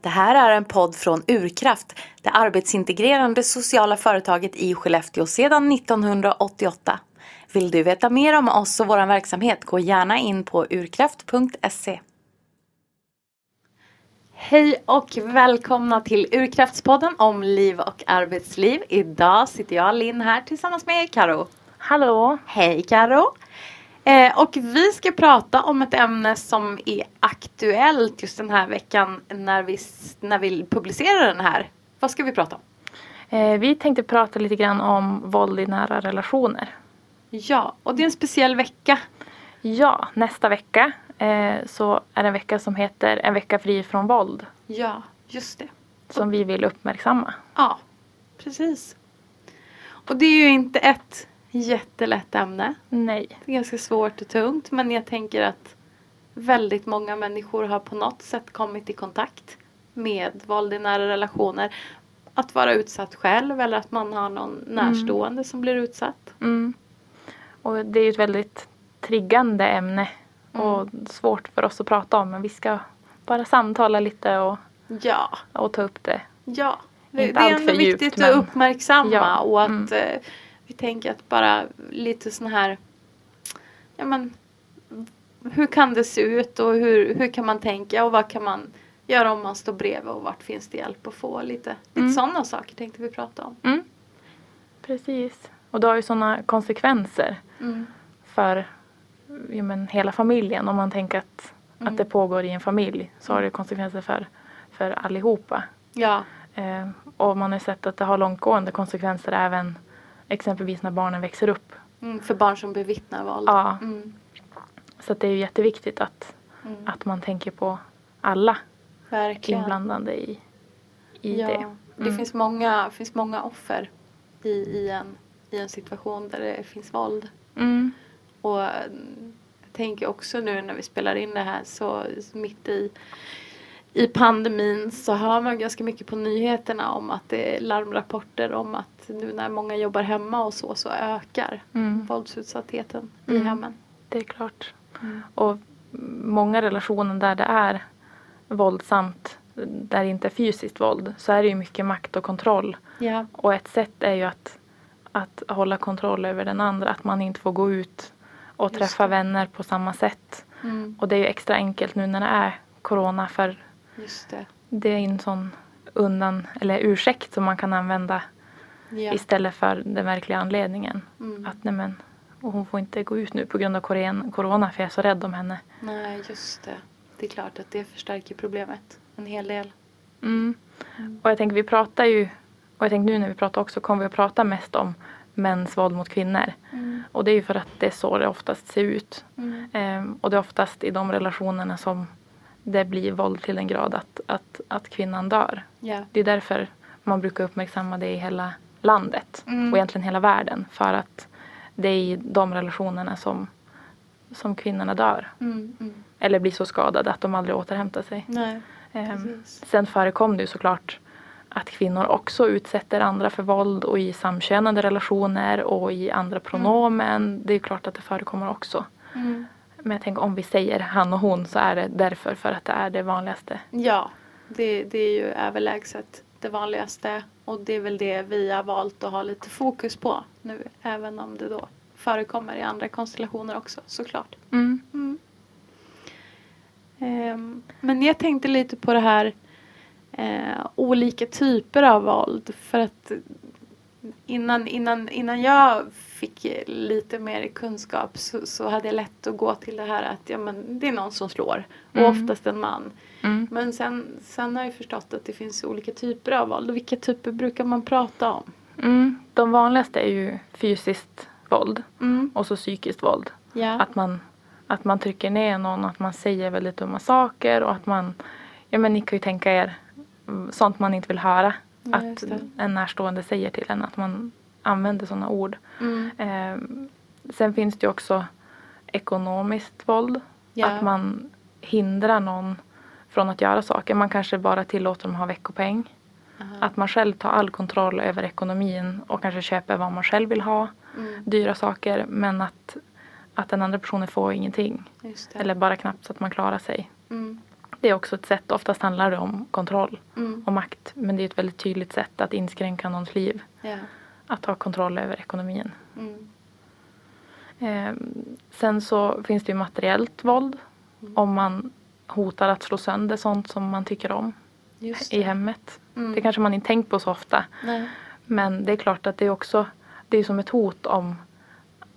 Det här är en podd från Urkraft, det arbetsintegrerande sociala företaget i Skellefteå sedan 1988. Vill du veta mer om oss och vår verksamhet, gå gärna in på urkraft.se. Hej och välkomna till Urkraftspodden om liv och arbetsliv. Idag sitter jag, Linn, här tillsammans med Karo. Hallå! Hej Karo! Eh, och vi ska prata om ett ämne som är aktuellt just den här veckan när vi, när vi publicerar den här. Vad ska vi prata om? Eh, vi tänkte prata lite grann om våld i nära relationer. Ja, och det är en speciell vecka. Ja, nästa vecka eh, så är det en vecka som heter En vecka fri från våld. Ja, just det. Som vi vill uppmärksamma. Ja, precis. Och det är ju inte ett jättelätt ämne. Nej. Det är ganska svårt och tungt men jag tänker att väldigt många människor har på något sätt kommit i kontakt med våld i nära relationer. Att vara utsatt själv eller att man har någon närstående mm. som blir utsatt. Mm. Och det är ju ett väldigt triggande ämne mm. och svårt för oss att prata om men vi ska bara samtala lite och, ja. och ta upp det. Ja, det, det är ändå viktigt djupt, att uppmärksamma ja. och att mm. Vi tänker att bara lite sån här ja men hur kan det se ut och hur, hur kan man tänka och vad kan man göra om man står bredvid och vart finns det hjälp att få lite, lite mm. sådana saker tänkte vi prata om. Mm. Precis. Och det har ju sådana konsekvenser mm. för ja, men, hela familjen. Om man tänker att, att det mm. pågår i en familj så har det konsekvenser för, för allihopa. Ja. Eh, och man har sett att det har långtgående konsekvenser även Exempelvis när barnen växer upp. Mm, för barn som bevittnar våld. Ja. Mm. Så det är ju jätteviktigt att, mm. att man tänker på alla Verkligen. inblandade i, i ja. det. Det mm. finns många, finns många offer i, i, en, i en situation där det finns våld. Mm. Och jag tänker också nu när vi spelar in det här så mitt i i pandemin så hör man ganska mycket på nyheterna om att det är larmrapporter om att nu när många jobbar hemma och så så ökar mm. våldsutsattheten mm. i hemmen. Det är klart. Mm. Och många relationer där det är våldsamt, där det inte är fysiskt våld, så är det ju mycket makt och kontroll. Ja. Och ett sätt är ju att, att hålla kontroll över den andra, att man inte får gå ut och träffa vänner på samma sätt. Mm. Och det är ju extra enkelt nu när det är corona för Just det. det är en sån undan, eller ursäkt som man kan använda ja. istället för den verkliga anledningen. Mm. Att nej men, och hon får inte gå ut nu på grund av corona för jag är så rädd om henne. Nej, just det. Det är klart att det förstärker problemet en hel del. Mm. Mm. Och jag tänker vi pratar ju, och jag tänker nu när vi pratar också kommer vi att prata mest om mäns våld mot kvinnor. Mm. Och det är ju för att det är så det oftast ser ut. Mm. Ehm, och det är oftast i de relationerna som det blir våld till en grad att, att, att kvinnan dör. Yeah. Det är därför man brukar uppmärksamma det i hela landet mm. och egentligen hela världen. För att det är i de relationerna som, som kvinnorna dör. Mm, mm. Eller blir så skadade att de aldrig återhämtar sig. Nej, um, sen förekom det ju såklart att kvinnor också utsätter andra för våld och i samkönade relationer och i andra pronomen. Mm. Det är klart att det förekommer också. Mm. Men jag tänker om vi säger han och hon så är det därför för att det är det vanligaste. Ja, det, det är ju överlägset det vanligaste och det är väl det vi har valt att ha lite fokus på nu även om det då förekommer i andra konstellationer också såklart. Mm. Mm. Um, men jag tänkte lite på det här uh, olika typer av våld för att innan, innan, innan jag fick lite mer kunskap så, så hade jag lätt att gå till det här att ja, men det är någon som slår och mm. oftast en man. Mm. Men sen, sen har jag förstått att det finns olika typer av våld och vilka typer brukar man prata om? Mm. De vanligaste är ju fysiskt våld mm. och så psykiskt våld. Ja. Att, man, att man trycker ner någon, att man säger väldigt dumma saker och att man, ja men ni kan ju tänka er sånt man inte vill höra. Ja, att en närstående säger till en att man använder sådana ord. Mm. Eh, sen finns det ju också ekonomiskt våld. Ja. Att man hindrar någon från att göra saker. Man kanske bara tillåter dem att ha veckopeng. Aha. Att man själv tar all kontroll över ekonomin och kanske köper vad man själv vill ha. Mm. Dyra saker men att, att den andra personen får ingenting. Eller bara knappt så att man klarar sig. Mm. det är också ett sätt, oftast handlar det om kontroll Mm. och makt. Men det är ett väldigt tydligt sätt att inskränka någons liv. Ja. Att ha kontroll över ekonomin. Eh, sen så finns det ju materiellt våld. Mm. Om man hotar att slå sönder sånt som man tycker om i det. hemmet. Mm. Det kanske man inte tänkt på så ofta. Nej. Men det är klart att det är också det är som ett hot om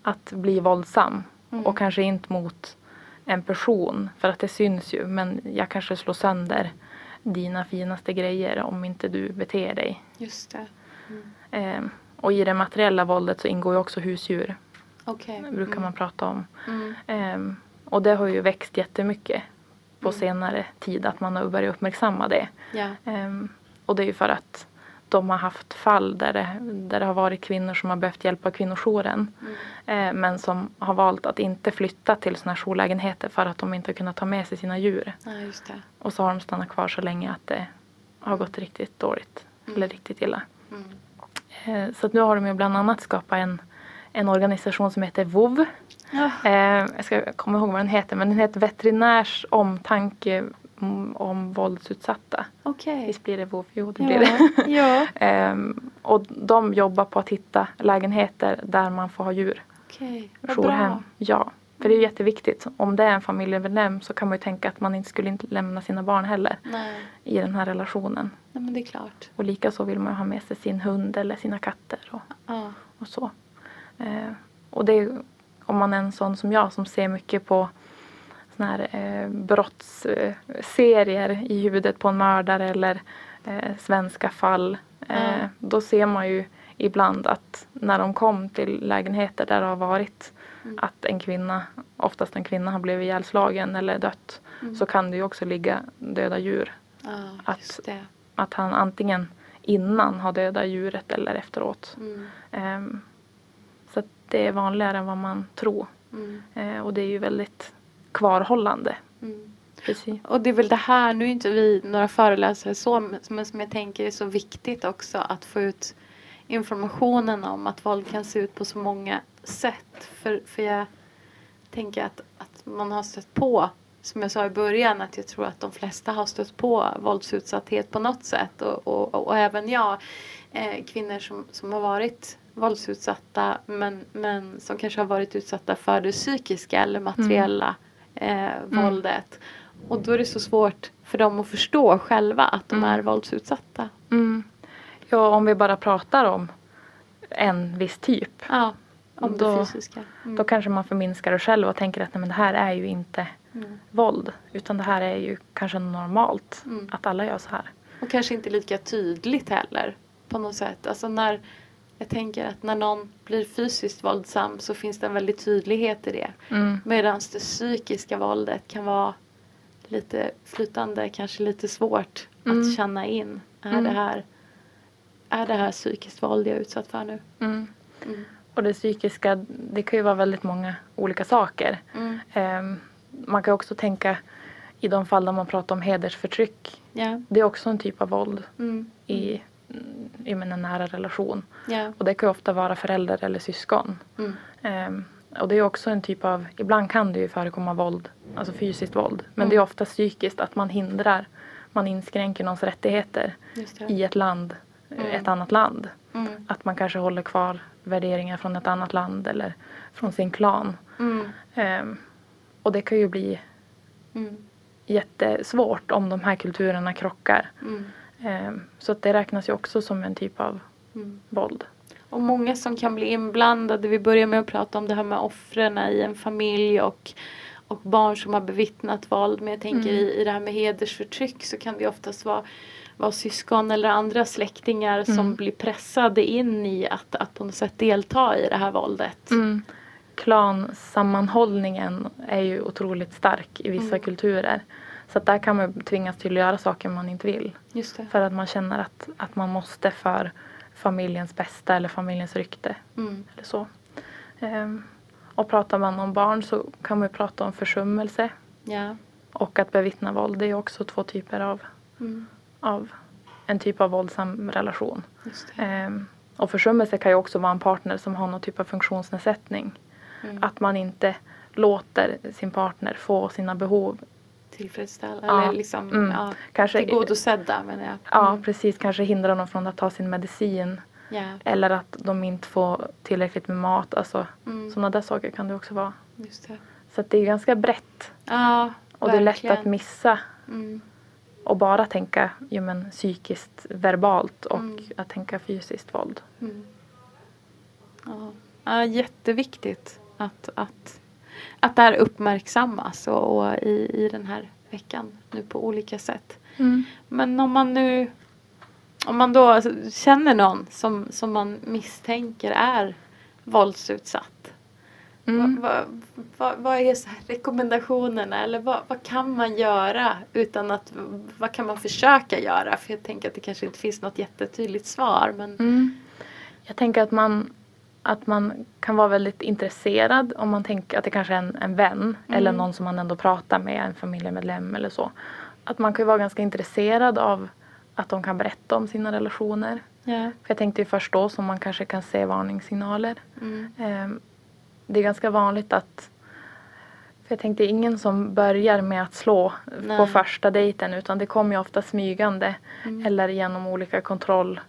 att bli våldsam. Mm. Och kanske inte mot en person för att det syns ju. Men jag kanske slår sönder dina finaste grejer om inte du beter dig. Just det. Mm. Eh, och i det materiella våldet så ingår ju också husdjur. Okej. brukar Mm. man prata om. Mm. Ehm, och det har ju växt jättemycket på Mm. senare tid att man har börjat uppmärksamma det. Ja. Ehm, och det är ju för att de har haft fall där det, där det har varit kvinnor som har behövt hjälp av kvinnojouren. Mm. Eh, men som har valt att inte flytta till sådana här jourlägenheter för att de inte har kunnat ta med sig sina djur. Ja. Och så har de stannat kvar så länge att det har gått riktigt dåligt. Mm. Eller riktigt illa. Mm. Eh, så att nu har de ju bland annat skapat en, en organisation som heter VOV. Ja. Eh, jag ska komma ihåg vad den heter men den heter Veterinärs omtanke om våldsutsatta. Okej. Visst blir det VOV? Jo det blir det. Ja. ja. Ehm, och de jobbar på att hitta lägenheter där man får ha djur. Okej. Vad Jourhem. bra. Ja, för det är jätteviktigt. Om det är en familjemedlem så kan man ju tänka att man inte skulle inte lämna sina barn heller Nej. i den här relationen. Nej, men det är klart. Och likaså vill man ha med sig sin hund eller sina katter och, Ja. och så. Eh, och det om man är en sån som jag som ser mycket på såna här eh, brottsserier i huvudet på en mördare eller eh, svenska fall. Eh, Ja. Då ser man ju ibland att när de kom till lägenheter där det har varit Mm. att en kvinna, oftast en kvinna har blivit ihjälslagen eller dött Mm. så kan det ju också ligga döda djur. Ja, Att-. Att han antingen innan har dödat djuret eller efteråt. Mm. Det är vanligare än vad man tror. Mm. Eh, och det är ju väldigt kvarhållande. Mm. Precis. Och det är väl det här, nu är inte vi några föreläsare så, men som jag tänker är så viktigt också att få ut informationen om att våld kan se ut på så många sätt. För, för jag tänker att, att man har stött på, som jag sa i början, att jag tror att de flesta har stött på våldsutsatthet på något sätt. Och, och, och, och även jag, eh, kvinnor som, som har varit våldsutsatta men, men som kanske har varit utsatta för det psykiska eller materiella eh, våldet. Och då är det så svårt för dem att förstå själva att de Mm. är våldsutsatta. Mm. Ja, om vi bara pratar om en viss typ. Ja, om Då- det fysiska. Mm. Då kanske man förminskar det själv och tänker att nej, men det här är ju inte Mm. våld. Utan det här är ju kanske normalt. Mm. Att alla gör så här. Och kanske inte lika tydligt heller på något sätt. Alltså när, jag tänker att när någon blir fysiskt våldsam så finns det en väldig tydlighet i det. Mm. Medan det psykiska våldet kan vara lite flytande, kanske lite svårt Mm. att känna in. Är, Mm. det här, är det här psykiskt våld jag är utsatt för nu? Mm. Mm. Och det psykiska, det kan ju vara väldigt många olika saker. Ehm, man kan också tänka i de fall där man pratar om hedersförtryck. Ja. Det är också en typ av våld i, i en nära relation. Ja. Och det kan ofta vara förälder eller syskon. Mm. Ehm, och det är också en typ av, ibland kan det ju förekomma våld, alltså fysiskt våld. Men Mm. det är ofta psykiskt, att man hindrar, man inskränker någons rättigheter i ett land, Mm. ett annat land. Mm. Att man kanske håller kvar värderingar från ett annat land eller från sin klan. Mm. Ehm, och det kan ju bli Mm. jättesvårt om de här kulturerna krockar. Mm. Ehm, så att det räknas ju också som en typ av Mm. våld. Och många som kan bli inblandade. Vi börjar med att prata om det här med offren i en familj och, och barn som har bevittnat våld. Men jag tänker Mm. i, i det här med hedersförtryck så kan det oftast vara, vara syskon eller andra släktingar som Mm. blir pressade in i att, att på något sätt delta i det här våldet. Mm. Klansammanhållningen är ju otroligt stark i vissa Mm. kulturer. Så där kan man tvingas till att göra saker man inte vill. För att man känner att, att man måste för familjens bästa eller familjens rykte. Mm. Eller så. Ehm, och pratar man om barn så kan man prata om försummelse Ja. och att bevittna våld. Det är också två typer av, Mm. av en typ av våldsam relation. Ehm, och försummelse kan ju också vara en partner som har någon typ av funktionsnedsättning. Mm. Att man inte låter sin partner få sina behov tillfredsställda ja. eller liksom, mm. ja, kanske, tillgodosedda menar jag. Ja mm. precis, kanske hindra dem från att ta sin medicin. Yeah. Eller att de inte får tillräckligt med mat. Alltså, mm. Sådana där saker kan det också vara. Just det. Så det är ganska brett. Ja, och verkligen. det är lätt att missa. Mm. Och bara tänka jo, men, psykiskt verbalt och mm. att tänka fysiskt våld. Mm. Ja. ja, jätteviktigt att, att, att det här uppmärksammas och, och i, i den här veckan nu på olika sätt. Mm. Men om man nu om man då känner någon som, som man misstänker är våldsutsatt. Mm. Vad, vad, vad, är så rekommendationerna eller vad, vad kan man göra utan att, vad kan man försöka göra? För jag tänker att det kanske inte finns något jättetydligt svar. Men... Mm. Jag tänker att man, att man kan vara väldigt intresserad om man tänker att det kanske är en, en vän mm. eller någon som man ändå pratar med, en familjemedlem eller så. Att man kan vara ganska intresserad av att de kan berätta om sina relationer. Yeah. För jag tänkte ju först då som man kanske kan se varningssignaler. Mm. Um, det är ganska vanligt att för jag tänkte ingen som börjar med att slå Nej. på första dejten utan det kommer ju ofta smygande mm. eller genom olika kontroll.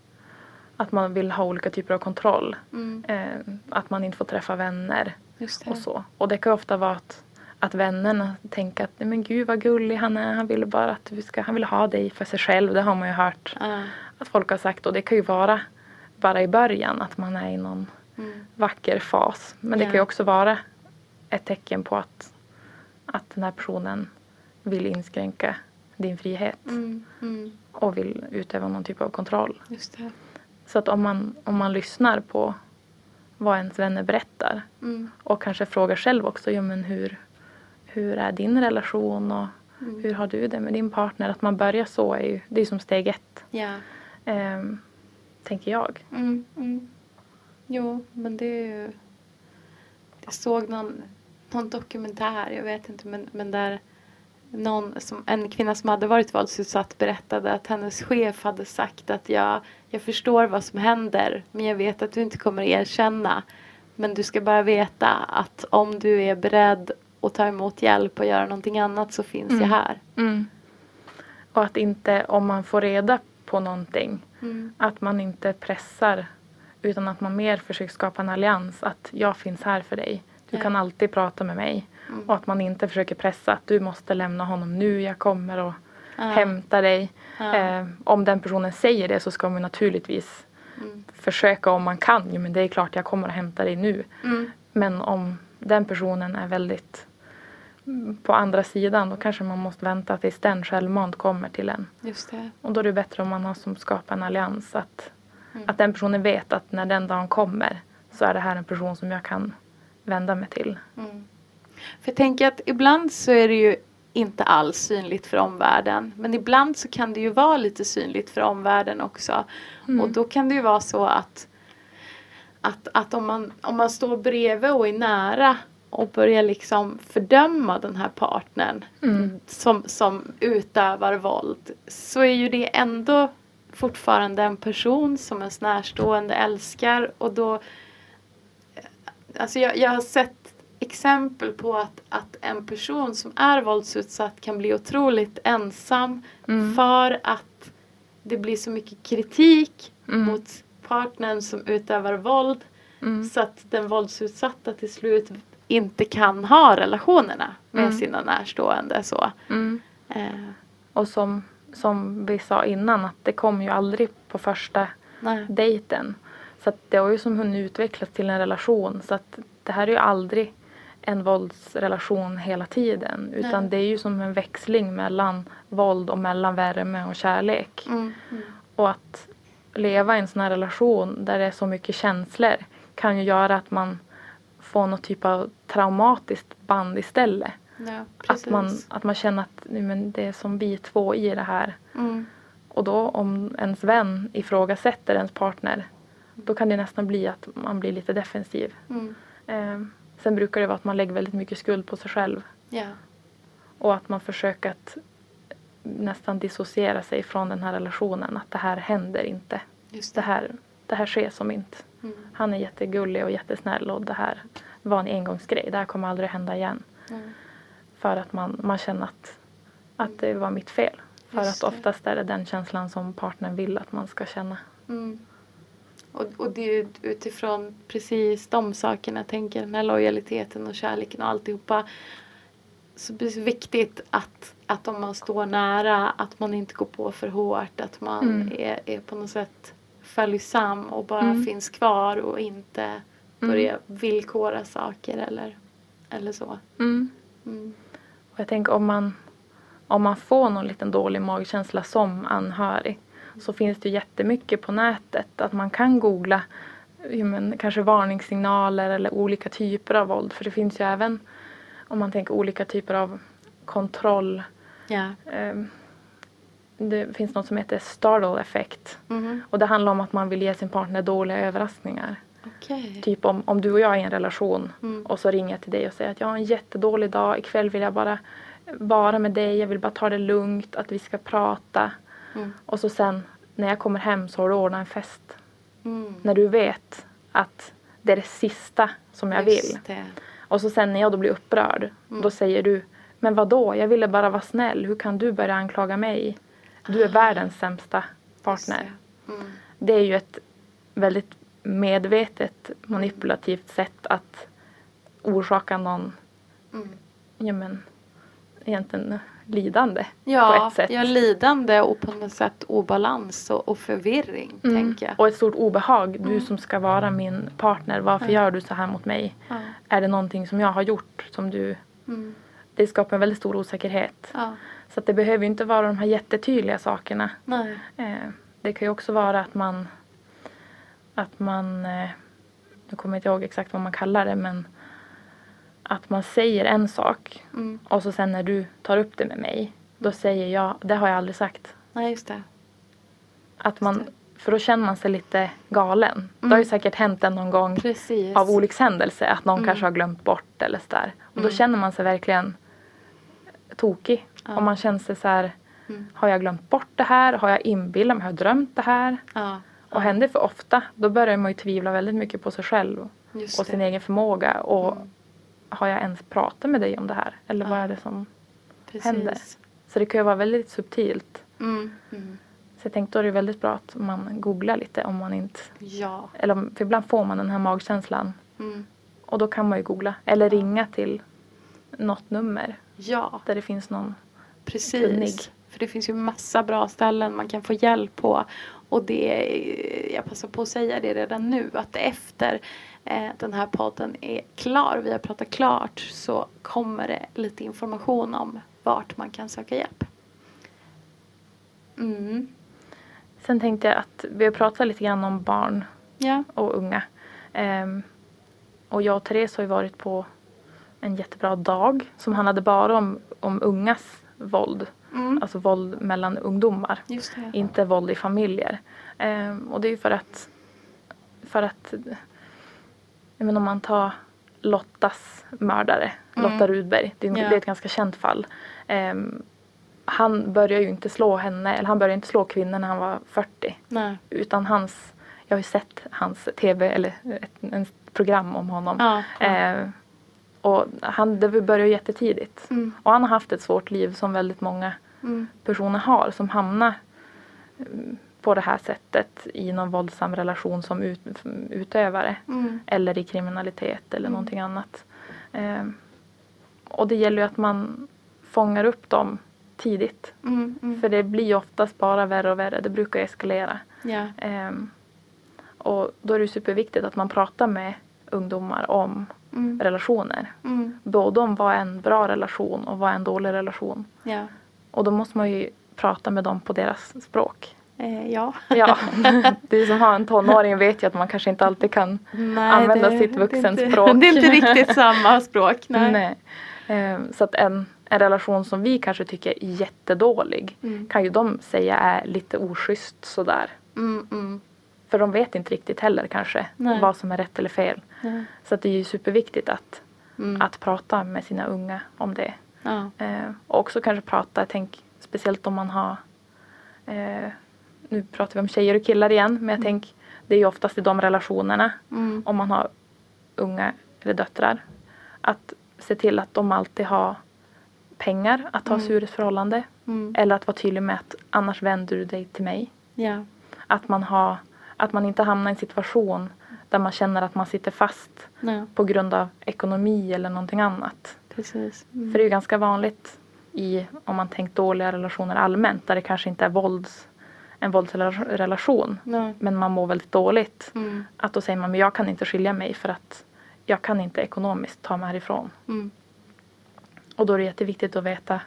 Att man vill ha olika typer av kontroll. Mm. Eh, att man inte får träffa vänner och så. Och det kan ofta vara att, att vännerna tänker att men gud vad gullig han är. Han vill bara att du ska, han vill ha dig för sig själv. Det har man ju hört uh. att folk har sagt och det kan ju vara bara i början att man är i någon mm. vacker fas. Men det kan ju också vara ett tecken på att, att den här personen vill inskränka din frihet. Mm. Mm. Och vill utöva någon typ av kontroll. Så att om man, om man lyssnar på vad ens vänner berättar mm. och kanske frågar själv också, ja, men hur, hur är din relation och mm. hur har du det med din partner? Att man börjar så är ju, det är som steg ett. Ja. Ähm, tänker jag. Mm, mm. Jo, men det är ju... Jag såg någon, någon dokumentär, jag vet inte, men, men där någon som, en kvinna som hade varit våldsutsatt berättade att hennes chef hade sagt att jag, jag förstår vad som händer men jag vet att du inte kommer erkänna. Men du ska bara veta att om du är beredd att ta emot hjälp och göra någonting annat så finns mm. jag här. Mm. Och att inte, om man får reda på någonting, mm. att man inte pressar utan att man mer försöker skapa en allians. Att jag finns här för dig. Du ja. kan alltid prata med mig. Mm. Och att man inte försöker pressa att du måste lämna honom nu. Jag kommer och ja. hämtar dig. Ja. Eh, om den personen säger det så ska man naturligtvis mm. försöka om man kan. Jo, men det är klart jag kommer och hämtar dig nu. Mm. Men om den personen är väldigt på andra sidan då kanske man måste vänta tills den självmant kommer till en. Just det. Och då är det bättre om man har som skapar en allians. Att Mm. Att den personen vet att när den dagen kommer så är det här en person som jag kan vända mig till. Mm. För jag tänker att ibland så är det ju inte alls synligt för omvärlden. Men ibland så kan det ju vara lite synligt för omvärlden också. Mm. Och då kan det ju vara så att, att, att om, man, om man står bredvid och är nära och börjar liksom fördöma den här partnern mm. som, som utövar våld så är ju det ändå fortfarande en person som ens närstående älskar och då Alltså jag, jag har sett exempel på att, att en person som är våldsutsatt kan bli otroligt ensam mm. för att det blir så mycket kritik mm. mot partnern som utövar våld mm. så att den våldsutsatta till slut inte kan ha relationerna med mm. sina närstående. Så. Mm. Eh. Och som som vi sa innan att det kommer ju aldrig på första Nej. dejten. Så det har ju som hunnit utvecklas till en relation så att det här är ju aldrig en våldsrelation hela tiden utan Nej. det är ju som en växling mellan våld och mellan värme och kärlek. Mm. Mm. Och att leva i en sån här relation där det är så mycket känslor kan ju göra att man får något typ av traumatiskt band istället. Ja, att, man, att man känner att nej, men det är som vi två i det här. Mm. Och då om ens vän ifrågasätter ens partner då kan det nästan bli att man blir lite defensiv. Mm. Eh, sen brukar det vara att man lägger väldigt mycket skuld på sig själv. Ja. Och att man försöker att nästan dissociera sig från den här relationen. Att det här händer inte. Just det. Det, här, det här sker som inte. Mm. Han är jättegullig och jättesnäll och det här var en engångsgrej. Det här kommer aldrig hända igen. Mm. För att man, man känner att att det var mitt fel. För Just att oftast är det den känslan som partnern vill att man ska känna. Mm. Och, och det är utifrån precis de sakerna jag tänker den här lojaliteten och kärleken och alltihopa. Så det är viktigt att, att om man står nära att man inte går på för hårt. Att man mm. är, är på något sätt följsam och bara mm. finns kvar och inte mm. börjar villkora saker eller, eller så. Mm. Mm. Och jag tänker om man, om man får någon liten dålig magkänsla som anhörig så finns det jättemycket på nätet att man kan googla men, kanske varningssignaler eller olika typer av våld. För det finns ju även om man tänker olika typer av kontroll. Ja. Um, det finns något som heter startle effect. Mm. Och det handlar om att man vill ge sin partner dåliga överraskningar. Okay. Typ om, om du och jag är i en relation mm. och så ringer jag till dig och säger att jag har en jättedålig dag. Ikväll vill jag bara vara med dig. Jag vill bara ta det lugnt. Att vi ska prata. Mm. Och så sen när jag kommer hem så har du ordnat en fest. Mm. När du vet att det är det sista som jag Just vill. Det. Och så sen när jag då blir upprörd, mm. då säger du Men vad då? jag ville bara vara snäll. Hur kan du börja anklaga mig? Du är ah. världens sämsta partner. Mm. Det är ju ett väldigt medvetet manipulativt sätt att orsaka någon mm. ja, men, egentligen lidande ja, på ett sätt. Ja, lidande och på något sätt obalans och, och förvirring. Mm. Tänker jag. Och ett stort obehag. Du mm. som ska vara min partner, varför gör du så här mot mig? Är det någonting som jag har gjort som du... Mm. Det skapar en väldigt stor osäkerhet. Så det behöver inte vara de här jättetydliga sakerna. Nej. Eh, det kan ju också vara att man att man, eh, nu kommer jag inte ihåg exakt vad man kallar det men att man säger en sak mm. och så sen när du tar upp det med mig då säger jag, det har jag aldrig sagt. Nej, just det. Att man, för då känner man sig lite galen. Mm. Det har ju mm. säkert hänt en någon gång Precis. av olyckshändelse att någon mm. kanske har glömt bort eller sådär. Och då mm. känner man sig verkligen tokig. Ja. Och man känner sig så här, mm. har jag glömt bort det här? Har jag inbillat mig? Har jag drömt det här? Ja. Och händer det för ofta då börjar man ju tvivla väldigt mycket på sig själv Just och sin egen förmåga. Och. Har jag ens pratat med dig om det här? Eller ja. vad är det som Precis. händer? Så det kan ju vara väldigt subtilt. Mm. Mm. Så jag tänkte då är det väldigt bra att man googlar lite om man inte... Ja. Eller för ibland får man den här magkänslan. Mm. Och då kan man ju googla. Eller ringa till något nummer. Ja. Där det finns någon Precis. kunnig. För det finns ju massa bra ställen man kan få hjälp på. Och det, jag passar på att säga det redan nu att efter eh, den här podden är klar, vi har pratat klart, så kommer det lite information om vart man kan söka hjälp. Mm. Sen tänkte jag att vi har pratat lite grann om barn ja. och unga. Um, och jag och Therese har ju varit på en jättebra dag som handlade bara om, om ungas våld. Mm. Alltså våld mellan ungdomar. Inte våld i familjer. Um, och det är ju för att, för att menar, om man tar Lottas mördare, mm. Lotta Rudberg, det är, yeah. det är ett ganska känt fall. Um, han började ju inte slå henne, eller han började inte slå kvinnor när han var 40. Nej. Utan hans, jag har ju sett hans tv, eller ett, ett program om honom. Ja, ja. Uh, och han, det började jättetidigt. Mm. Och han har haft ett svårt liv som väldigt många mm. personer har som hamnar mm, på det här sättet i någon våldsam relation som ut, utövare. Mm. Eller i kriminalitet eller mm. någonting annat. Eh, och det gäller ju att man fångar upp dem tidigt. Mm, mm. För det blir oftast bara värre och värre. Det brukar eskalera. Ja. Eh, och då är det superviktigt att man pratar med ungdomar om mm. relationer. Mm. Både om vad är en bra relation och vad är en dålig relation. Ja. Och då måste man ju prata med dem på deras språk. Eh, ja. ja. Du som har en tonåring vet ju att man kanske inte alltid kan nej, använda det, sitt vuxenspråk. Det är inte riktigt samma språk. Nej. nej. Eh, så att en, en relation som vi kanske tycker är jättedålig mm. kan ju de säga är lite oschysst sådär. Mm, mm. För de vet inte riktigt heller kanske Nej. vad som är rätt eller fel. Så det är ju superviktigt att, mm. att prata med sina unga om det. Ja. Eh, och också kanske prata, tänker speciellt om man har eh, nu pratar vi om tjejer och killar igen men jag mm. tänker det är ju oftast i de relationerna mm. om man har unga eller döttrar att se till att de alltid har pengar att ta sig mm. ur ett förhållande. Mm. Eller att vara tydlig med att annars vänder du dig till mig. Ja. Att, man har, att man inte hamnar i en situation där man känner att man sitter fast ja. på grund av ekonomi eller någonting annat. Precis. Mm. För det är ju ganska vanligt i, om man tänkt dåliga relationer allmänt, där det kanske inte är vålds, en våldsrelation, Nej. men man mår väldigt dåligt. Mm. Att då säger man, men jag kan inte skilja mig för att jag kan inte ekonomiskt ta mig härifrån. Mm. Och då är det jätteviktigt att veta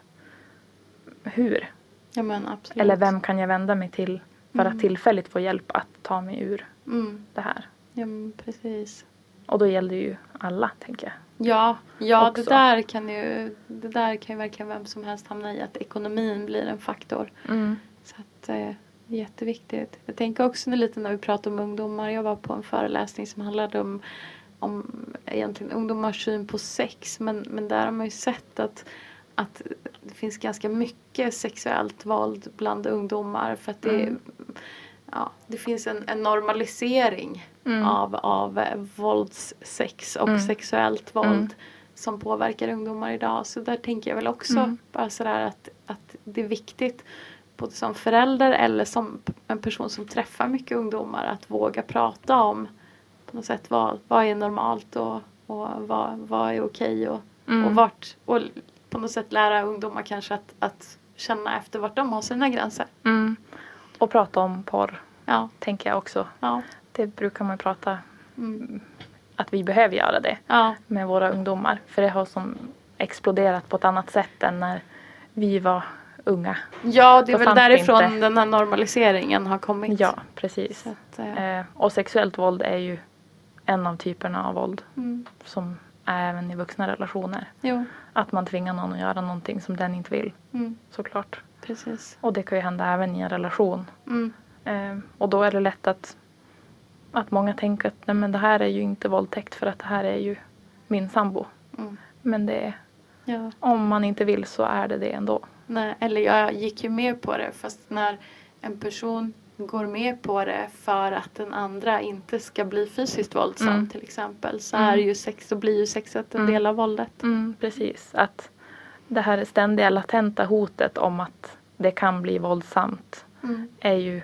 hur. Ja. Eller vem kan jag vända mig till för mm. att tillfälligt få hjälp att ta mig ur mm. det här. Ja, precis. Och då gäller det ju alla, tänker jag. Ja, ja det, där kan ju, det där kan ju verkligen vem som helst hamna i. Att ekonomin blir en faktor. Mm. Så att, eh, jätteviktigt. Jag tänker också lite när vi pratar om ungdomar. Jag var på en föreläsning som handlade om om egentligen ungdomars syn på sex men, men där har man ju sett att, att det finns ganska mycket sexuellt våld bland ungdomar för att det, mm. ja, det finns en, en normalisering mm. av, av våldssex och mm. sexuellt våld mm. som påverkar ungdomar idag. Så där tänker jag väl också mm. bara sådär att, att det är viktigt både som förälder eller som en person som träffar mycket ungdomar att våga prata om på något sätt vad, vad är normalt och, och vad, vad är okej och, mm. och vart och på något sätt lära ungdomar kanske att, att känna efter vart de har sina gränser. Mm. Och prata om porr, ja. tänker jag också. Ja. Det brukar man prata mm. att vi behöver göra det ja. med våra ungdomar. För det har som exploderat på ett annat sätt än när vi var unga. Ja, det är väl därifrån inte... den här normaliseringen har kommit. Ja, precis. Att, eh. och sexuellt våld är ju en av typerna av våld mm. som är även i vuxna relationer. Jo. Att man tvingar någon att göra någonting som den inte vill. Mm. Såklart. Precis. Och det kan ju hända även i en relation. Mm. Eh, och då är det lätt att, att många tänker att nej, men det här är ju inte våldtäkt för att det här är ju min sambo. Mm. Men det är, ja. om man inte vill så är det det ändå. Nej, eller jag gick ju med på det fast när en person går med på det för att den andra inte ska bli fysiskt våldsam mm. till exempel så mm. är ju sex, så blir ju sexet en mm. del av våldet. Mm, precis, att det här ständiga latenta hotet om att det kan bli våldsamt mm. är ju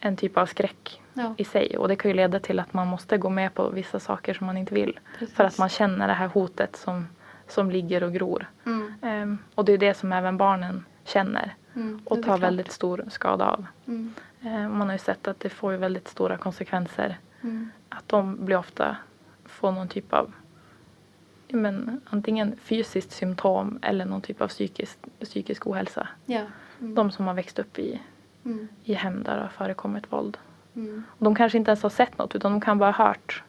en typ av skräck ja. i sig och det kan ju leda till att man måste gå med på vissa saker som man inte vill precis. för att man känner det här hotet som, som ligger och gror. Um, och det är det som även barnen känner mm, och tar väldigt stor skada av. Mm. Eh, man har ju sett att det får väldigt stora konsekvenser. Mm. Att de blir ofta får någon typ av men, antingen fysiskt symptom eller någon typ av psykisk, psykisk ohälsa. Ja. Mm. De som har växt upp i, mm. i hem där det har förekommit våld. Mm. Och de kanske inte ens har sett något utan de kan bara ha hört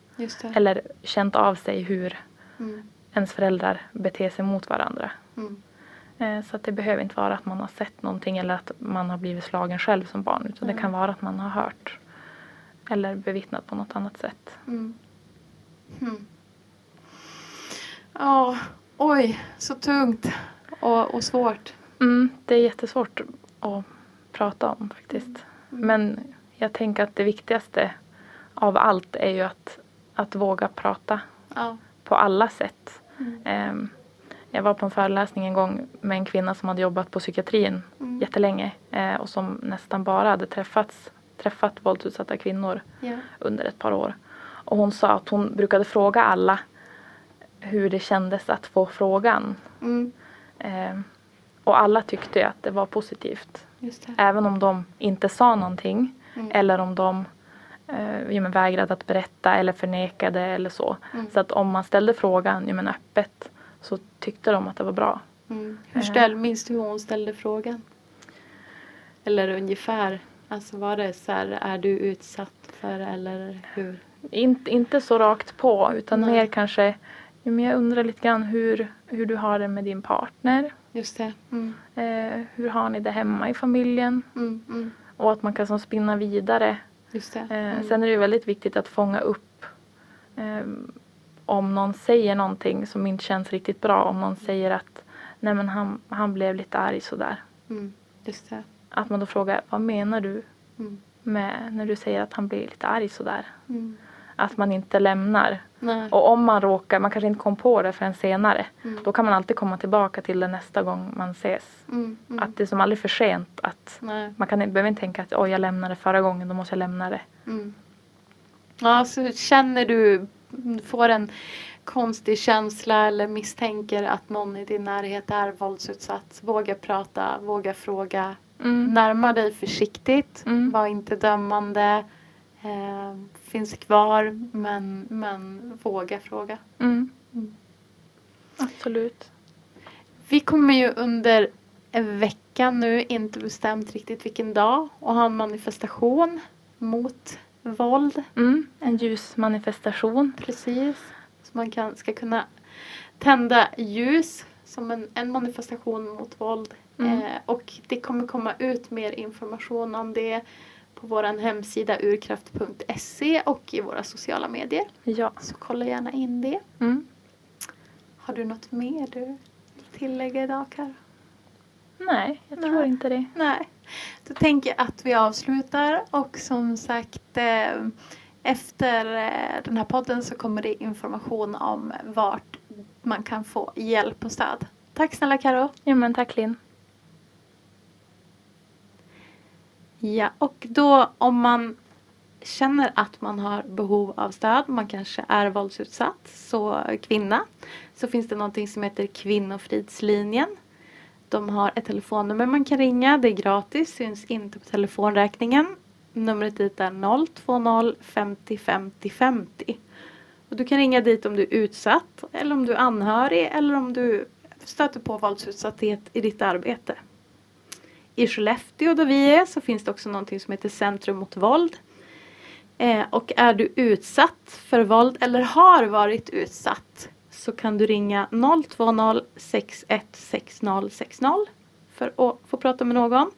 eller känt av sig hur mm. ens föräldrar beter sig mot varandra. Mm. Eh, så att det behöver inte vara att man har sett någonting eller att man har blivit slagen själv som barn. Utan det kan vara att man har hört eller bevittnat på något annat sätt. Mm. Mm. Ja, oj, så tungt och, och svårt. Mm, det är jättesvårt att prata om faktiskt. Mm. Men jag tänker att det viktigaste av allt är ju att, att våga prata ja. på alla sätt. Um, jag var på en föreläsning en gång med en kvinna som hade jobbat på psykiatrin mm. jättelänge eh, och som nästan bara hade träffats, träffat våldsutsatta kvinnor yeah. under ett par år. Och hon sa att hon brukade fråga alla hur det kändes att få frågan. Mm. Eh, och alla tyckte att det var positivt. Det. Även om de inte sa någonting mm. eller om de eh, vägrade att berätta eller förnekade eller så. Mm. Så att om man ställde frågan ja, men öppet så tyckte de att det var bra. Mm. Hur ställ, minns du hur hon ställde frågan? Eller ungefär, alltså var det så här, är du utsatt för eller hur? Inte, inte så rakt på utan Nej. mer kanske, men jag undrar lite grann hur, hur du har det med din partner. Just det. Mm. Eh, hur har ni det hemma i familjen? Mm, mm. Och att man kan som spinna vidare. Eh, mm. sen är det väldigt viktigt att fånga upp eh, om någon säger någonting som inte känns riktigt bra. Om någon säger att nej men han, han blev lite arg sådär. Mm, just det. Att man då frågar vad menar du mm. med när du säger att han blir lite arg sådär. Mm. Att man inte lämnar. Nej. Och om man råkar, man kanske inte kom på det förrän senare. Mm. Då kan man alltid komma tillbaka till det nästa gång man ses. Mm, mm. Att det är som aldrig för sent. Att man kan, behöver inte tänka att oj jag lämnade förra gången, då måste jag lämna det. Mm. Ja, så känner du, får en konstig känsla eller misstänker att någon i din närhet är våldsutsatt. Våga prata, våga fråga. Mm. Närma dig försiktigt, mm. var inte dömande. Eh, finns kvar men, men våga fråga. Mm. mm. Absolut. Vi kommer ju under en vecka nu, inte bestämt riktigt vilken dag, och ha en manifestation mot våld. Mm, en ljusmanifestation. Precis. Så man kan, ska kunna tända ljus som en, en manifestation mot våld. Mm. Eh, och det kommer komma ut mer information om det på vår hemsida urkraft.se och i våra sociala medier. Ja. Så kolla gärna in det. Mm. Har du något mer du vill tillägga idag Karo? Nej, jag tror Nej. inte det. Nej. Då tänker jag att vi avslutar och som sagt eh, efter eh, den här podden så kommer det information om vart man kan få hjälp och stöd. Tack snälla Karo. Ja men tack Linn. Ja, och då om man känner att man har behov av stöd, man kanske är våldsutsatt, så kvinna, så finns det någonting som heter Kvinnofridslinjen. De har ett telefonnummer man kan ringa, det är gratis, syns inte på telefonräkningen. Numret dit är 020 50 50 50. Och du kan ringa dit om du är utsatt, eller om du är anhörig, eller om du stöter på våldsutsatthet i ditt arbete. I Skellefteå där vi är så finns det också någonting som heter Centrum mot våld. Eh, och är du utsatt för våld eller har varit utsatt så kan du ringa 020 616060 för att få prata med någon.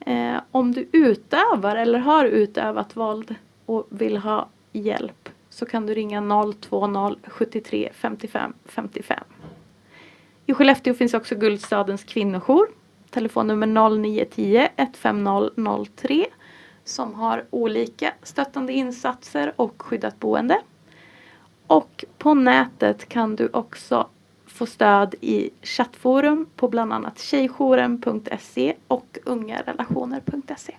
Eh, om du utövar eller har utövat våld och vill ha hjälp så kan du ringa 020 73 55 55. I Skellefteå finns också Guldstadens kvinnojour telefonnummer 0910-15003 som har olika stöttande insatser och skyddat boende. Och på nätet kan du också få stöd i chattforum på bland annat tjejjouren.se och ungarelationer.se.